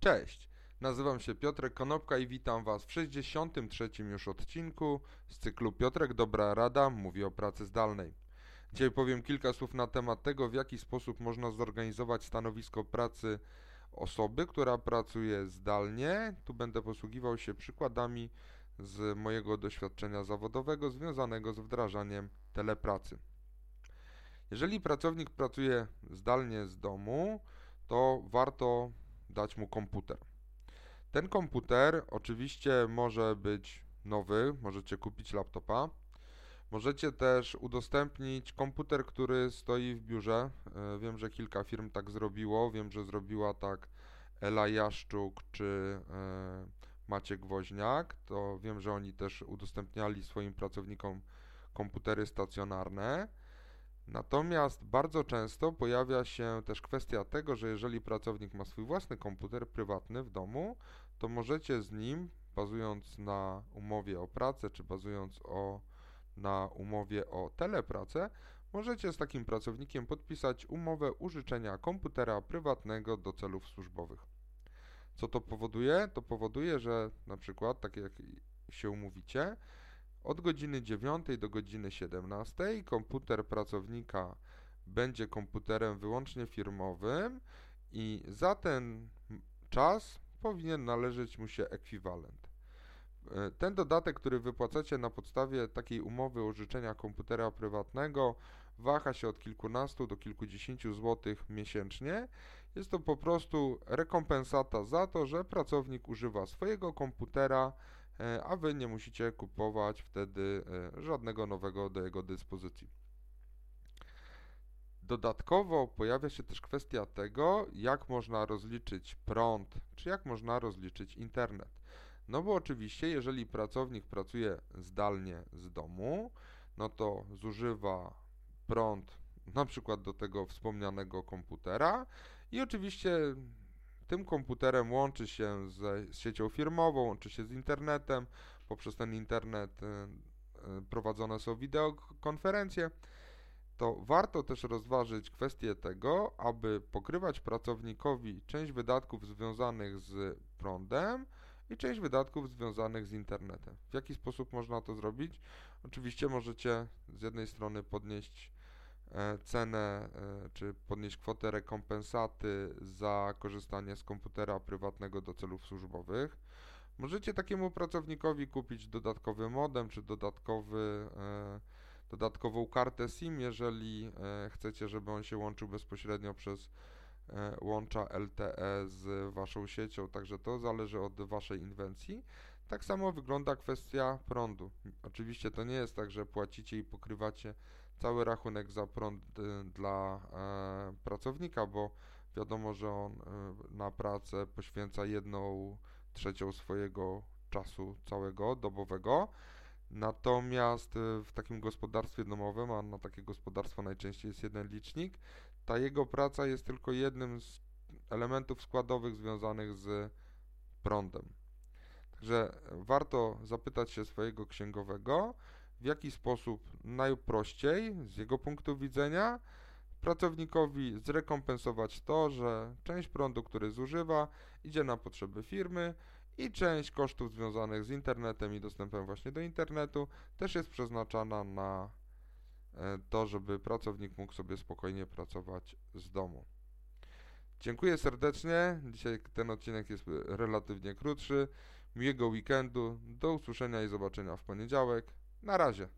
Cześć, nazywam się Piotrek Konopka i witam Was w 63. już odcinku z cyklu Piotrek Dobra Rada mówi o pracy zdalnej. Dzisiaj powiem kilka słów na temat tego, w jaki sposób można zorganizować stanowisko pracy osoby, która pracuje zdalnie. Tu będę posługiwał się przykładami z mojego doświadczenia zawodowego związanego z wdrażaniem telepracy. Jeżeli pracownik pracuje zdalnie z domu, to warto dać mu komputer. Ten komputer oczywiście może być nowy, możecie kupić laptopa. Możecie też udostępnić komputer, który stoi w biurze. E, wiem, że kilka firm tak zrobiło. Wiem, że zrobiła tak Ela Jaszczuk czy e, Maciek Woźniak. To wiem, że oni też udostępniali swoim pracownikom komputery stacjonarne. Natomiast bardzo często pojawia się też kwestia tego, że jeżeli pracownik ma swój własny komputer prywatny w domu, to możecie z nim, bazując na umowie o pracę, czy bazując o, na umowie o telepracę, możecie z takim pracownikiem podpisać umowę użyczenia komputera prywatnego do celów służbowych. Co to powoduje? To powoduje, że na przykład, tak jak się umówicie, od godziny 9 do godziny 17 komputer pracownika będzie komputerem wyłącznie firmowym i za ten czas powinien należeć mu się ekwiwalent. E, ten dodatek, który wypłacacie na podstawie takiej umowy o życzenia komputera prywatnego, waha się od kilkunastu do kilkudziesięciu złotych miesięcznie. Jest to po prostu rekompensata za to, że pracownik używa swojego komputera a Wy nie musicie kupować wtedy e, żadnego nowego do jego dyspozycji. Dodatkowo pojawia się też kwestia tego, jak można rozliczyć prąd, czy jak można rozliczyć internet. No bo oczywiście, jeżeli pracownik pracuje zdalnie z domu, no to zużywa prąd na przykład do tego wspomnianego komputera i oczywiście tym komputerem łączy się z, siecią firmową, łączy się z internetem, poprzez ten internet y, y, prowadzone są wideokonferencje, to warto też rozważyć kwestię tego, aby pokrywać pracownikowi część wydatków związanych z prądem i część wydatków związanych z internetem. W jaki sposób można to zrobić? Oczywiście możecie z jednej strony podnieść cenę e, czy podnieść kwotę rekompensaty za korzystanie z komputera prywatnego do celów służbowych. Możecie takiemu pracownikowi kupić dodatkowy modem czy dodatkowy, e, dodatkową kartę SIM, jeżeli chcecie, żeby on się łączył bezpośrednio przez łącza LTE z Waszą siecią, także to zależy od Waszej inwencji. Tak samo wygląda kwestia prądu. Oczywiście to nie jest tak, że płacicie i pokrywacie cały rachunek za prąd y, dla e, pracownika, bo wiadomo, że on e, na pracę poświęca jedną trzecią swojego czasu całego dobowego. Natomiast e, w takim gospodarstwie domowym, a na takie gospodarstwo najczęściej jest jeden licznik, ta jego praca jest tylko jednym z elementów składowych związanych z prądem. Także warto zapytać się swojego księgowego, w jaki sposób najprościej z jego punktu widzenia pracownikowi zrekompensować to, że część prądu, który zużywa, idzie na potrzeby firmy i część kosztów związanych z internetem i dostępem właśnie do internetu też jest przeznaczana na e, to, żeby pracownik mógł sobie spokojnie pracować z domu. Dziękuję serdecznie. Dzisiaj ten odcinek jest relatywnie krótszy. Miłego weekendu. Do usłyszenia i zobaczenia w poniedziałek. Na razie.